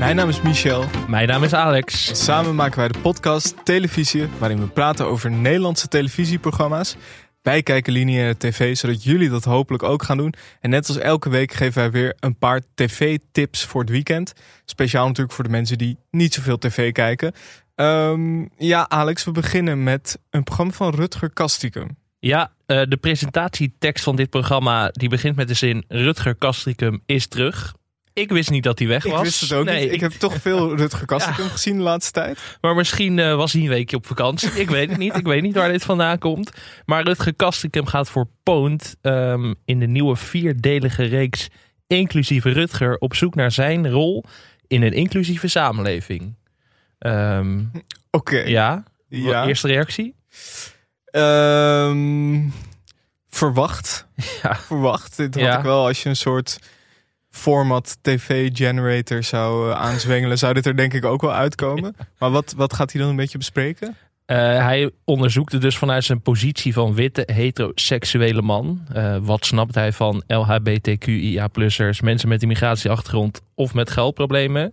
Mijn naam is Michel. Mijn naam is Alex. Samen maken wij de podcast Televisie, waarin we praten over Nederlandse televisieprogramma's. Wij kijken lineaire tv, zodat jullie dat hopelijk ook gaan doen. En net als elke week geven wij weer een paar tv-tips voor het weekend. Speciaal natuurlijk voor de mensen die niet zoveel tv kijken. Ehm, ja, Alex, we beginnen met een programma van Rutger Kastikum. Ja, uh, de presentatietekst van dit programma die begint met de zin Rutger Kastricum is terug. Ik wist niet dat hij weg was. Ik wist het ook nee, niet. Ik, heb toch veel Rutger Kastricum gezien de laatste tijd. Maar misschien uh, was hij een weekje op vakantie. Ik weet het niet. Ik weet niet waar dit vandaan komt. Maar Rutger Kastricum gaat voor Poont um, in de nieuwe vierdelige reeks inclusieve Rutger op zoek naar zijn rol in een inclusieve samenleving. Um, Oké. Ja. ja. Eerste reactie? Um, verwacht. Ja. Verwacht. Dit had ik wel als je een soort format tv generator zou uh, aanzwengelen, zou dit er denk ik ook wel uitkomen. Maar wat, wat gaat hij dan een beetje bespreken? Uh, hij onderzoekte dus vanuit zijn positie van witte heteroseksuele man. Uh, wat snapt hij van LHBTQIA-plussers, mensen met een migratieachtergrond of met geldproblemen?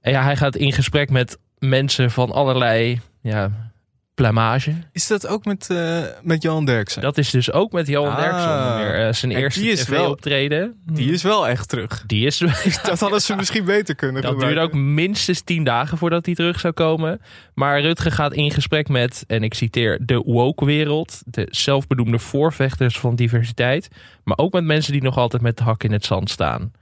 En ja, hij gaat in gesprek met mensen van allerlei ja, Plamage. Is dat ook met, uh, met Johan Derksen? Dat is dus ook met Johan ah, Derksen. Weer, uh, zijn eerste optreden. Die is wel echt terug. Die is, dat hadden ze misschien beter kunnen Dat duurde ook minstens tien dagen voordat hij terug zou komen. Maar Rutger gaat in gesprek met, en ik citeer, de woke-wereld. De zelfbedoemde voorvechters van diversiteit. Maar ook met mensen die nog altijd met de hak in het zand staan.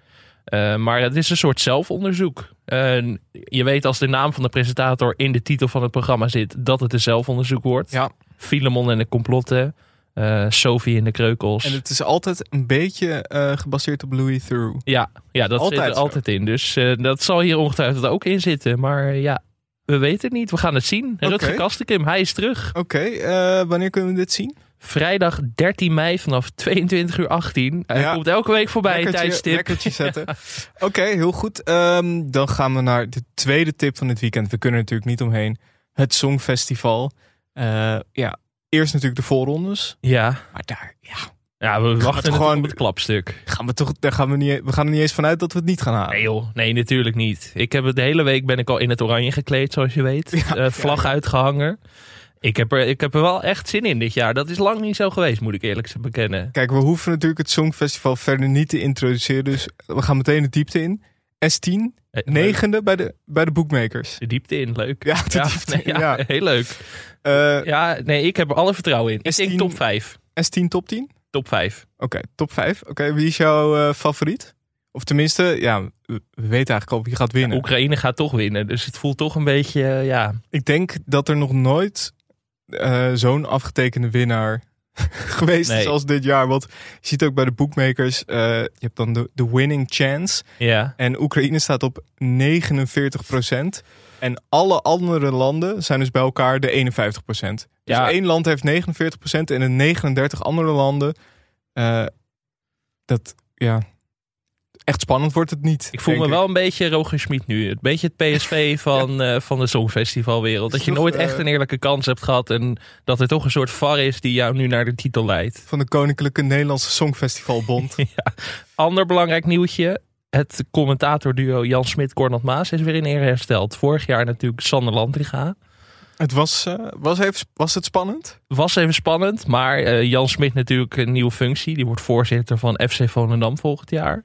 Uh, maar het is een soort zelfonderzoek. Uh, je weet als de naam van de presentator in de titel van het programma zit, dat het een zelfonderzoek wordt. Ja. Filemon en de complotten. Uh, Sophie in de kreukels. En het is altijd een beetje gebaseerd op Louis Theroux. Ja, ja dat altijd zit er altijd in. Dus dat zal hier ongetwijfeld ook in zitten. Maar ja, we weten het niet. We gaan het zien. Okay. Rutger hij is terug. Oké, wanneer kunnen we dit zien? Vrijdag 13 mei vanaf 22 uur 18. Hij komt elke week voorbij, een tijdstip. zetten. Oké, heel goed. Um, dan gaan we naar de tweede tip van dit weekend. We kunnen natuurlijk niet omheen. Het Songfestival. Uh, ja, eerst natuurlijk de voorrondes. Ja. Maar daar, ja... Ja, we wachten gewoon op het klapstuk. Gaan we, toch, daar gaan we, niet, we gaan er niet eens vanuit dat we het niet gaan halen. Nee joh, nee natuurlijk niet. Ik heb het de hele week ben ik al in het oranje gekleed, zoals je weet. Ja, uh, vlag ja, uitgehangen. Ik heb, er, ik heb er wel echt zin in dit jaar. Dat is lang niet zo geweest, moet ik eerlijk bekennen. Kijk, we hoeven natuurlijk het Songfestival verder niet te introduceren. Dus we gaan meteen de diepte in. S10, eh, negende bij de, bij de bookmakers. De diepte in, leuk. Ja, de diepte in, ja, heel leuk. Uh, ja, nee, ik heb er alle vertrouwen in. Ik S10, denk top 5. S10 top 10? Top 5. Oké, okay, top 5. Oké, okay, wie is jouw uh, favoriet? Of tenminste, ja, we weten eigenlijk al wie gaat winnen. Ja, Oekraïne gaat toch winnen, dus het voelt toch een beetje, uh, ja... Ik denk dat er nog nooit uh, zo'n afgetekende winnaar geweest nee. is als dit jaar. Want je ziet ook bij de bookmakers, uh, je hebt dan de, de winning chance. Ja. En Oekraïne staat op 49% En alle andere landen zijn dus bij elkaar de 51 Dus ja. één land heeft 49% en de 39 andere landen... Uh, dat, ja, echt spannend wordt het niet. Ik voel me wel een beetje Roger Schmid nu. Een beetje het PSV van, uh, van de Songfestivalwereld. Dat je nooit echt een eerlijke kans hebt gehad. En dat er toch een soort var is die jou nu naar de titel leidt. Van de Koninklijke Nederlandse Songfestivalbond. ja. Ander belangrijk nieuwtje. Het commentatorduo Jan Smit-Cornald Maas is weer in ere hersteld. Vorig jaar natuurlijk Sander Landriga. Het was, uh, was, even, was het spannend? Was even spannend, maar uh, Jan Smit natuurlijk een nieuwe functie. Die wordt voorzitter van FC Volendam volgend jaar.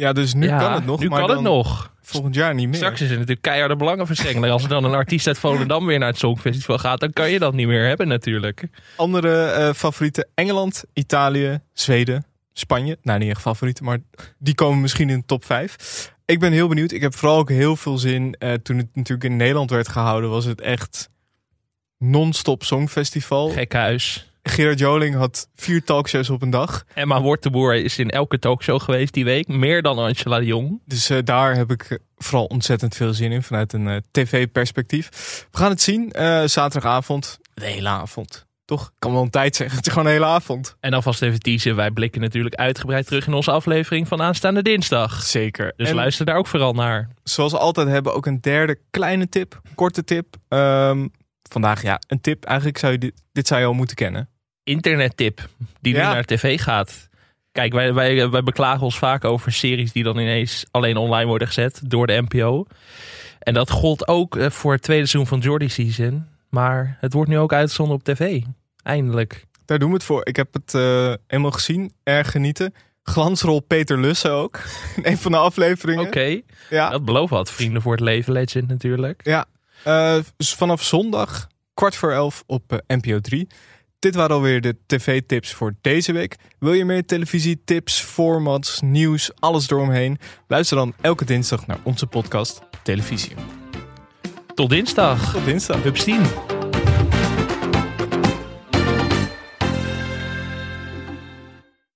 Ja, dus nu kan het nog. Nu maar kan het nog. Volgend jaar niet meer. Straks is het natuurlijk keiharde belangenverstrengeling. Als er dan een artiest uit Volendam weer naar het Songfestival gaat, dan kan je dat niet meer hebben natuurlijk. Andere uh, favorieten: Engeland, Italië, Zweden, Spanje. Nou, niet echt favorieten, maar die komen misschien in de top 5. Ik ben heel benieuwd. Ik heb vooral ook heel veel zin. Uh, toen het natuurlijk in Nederland werd gehouden, was het echt non-stop Songfestival. Gek huis. Gerard Joling had vier talkshows op een dag. Emma Wortenboer is in elke talkshow geweest die week. Meer dan Angela de Jong. Dus uh, daar heb ik vooral ontzettend veel zin in vanuit een uh, tv-perspectief. We gaan het zien. Uh, zaterdagavond. De hele avond. Toch? Ik kan wel een tijd zeggen. Het is gewoon een hele avond. En alvast even teasen. Wij blikken natuurlijk uitgebreid terug in onze aflevering van aanstaande dinsdag. Zeker. Dus en luister daar ook vooral naar. Zoals altijd hebben we ook een derde kleine tip. Korte tip. Um, vandaag ja, een tip. Eigenlijk zou je dit, dit zou je al moeten kennen. Internettip die nu naar tv gaat. Kijk, wij, wij, wij beklagen ons vaak over series die dan ineens alleen online worden gezet door de NPO. En dat gold ook eh, voor het tweede seizoen van Jordy Season. Maar het wordt nu ook uitgezonden op tv. Eindelijk. Daar doen we het voor. Ik heb het uh, eenmaal gezien. Erg genieten. Glansrol Peter Lussen ook. In een van de afleveringen. Oké. Ja. Dat belooft wat. Vrienden voor het leven legend natuurlijk. Ja. Uh, dus vanaf zondag kwart voor elf op uh, NPO 3. Dit waren alweer de tv-tips voor deze week. Wil je meer televisietips, formats, nieuws, alles eromheen? Luister dan elke dinsdag naar onze podcast Televisie. Tot dinsdag. Tot dinsdag. Hupstien.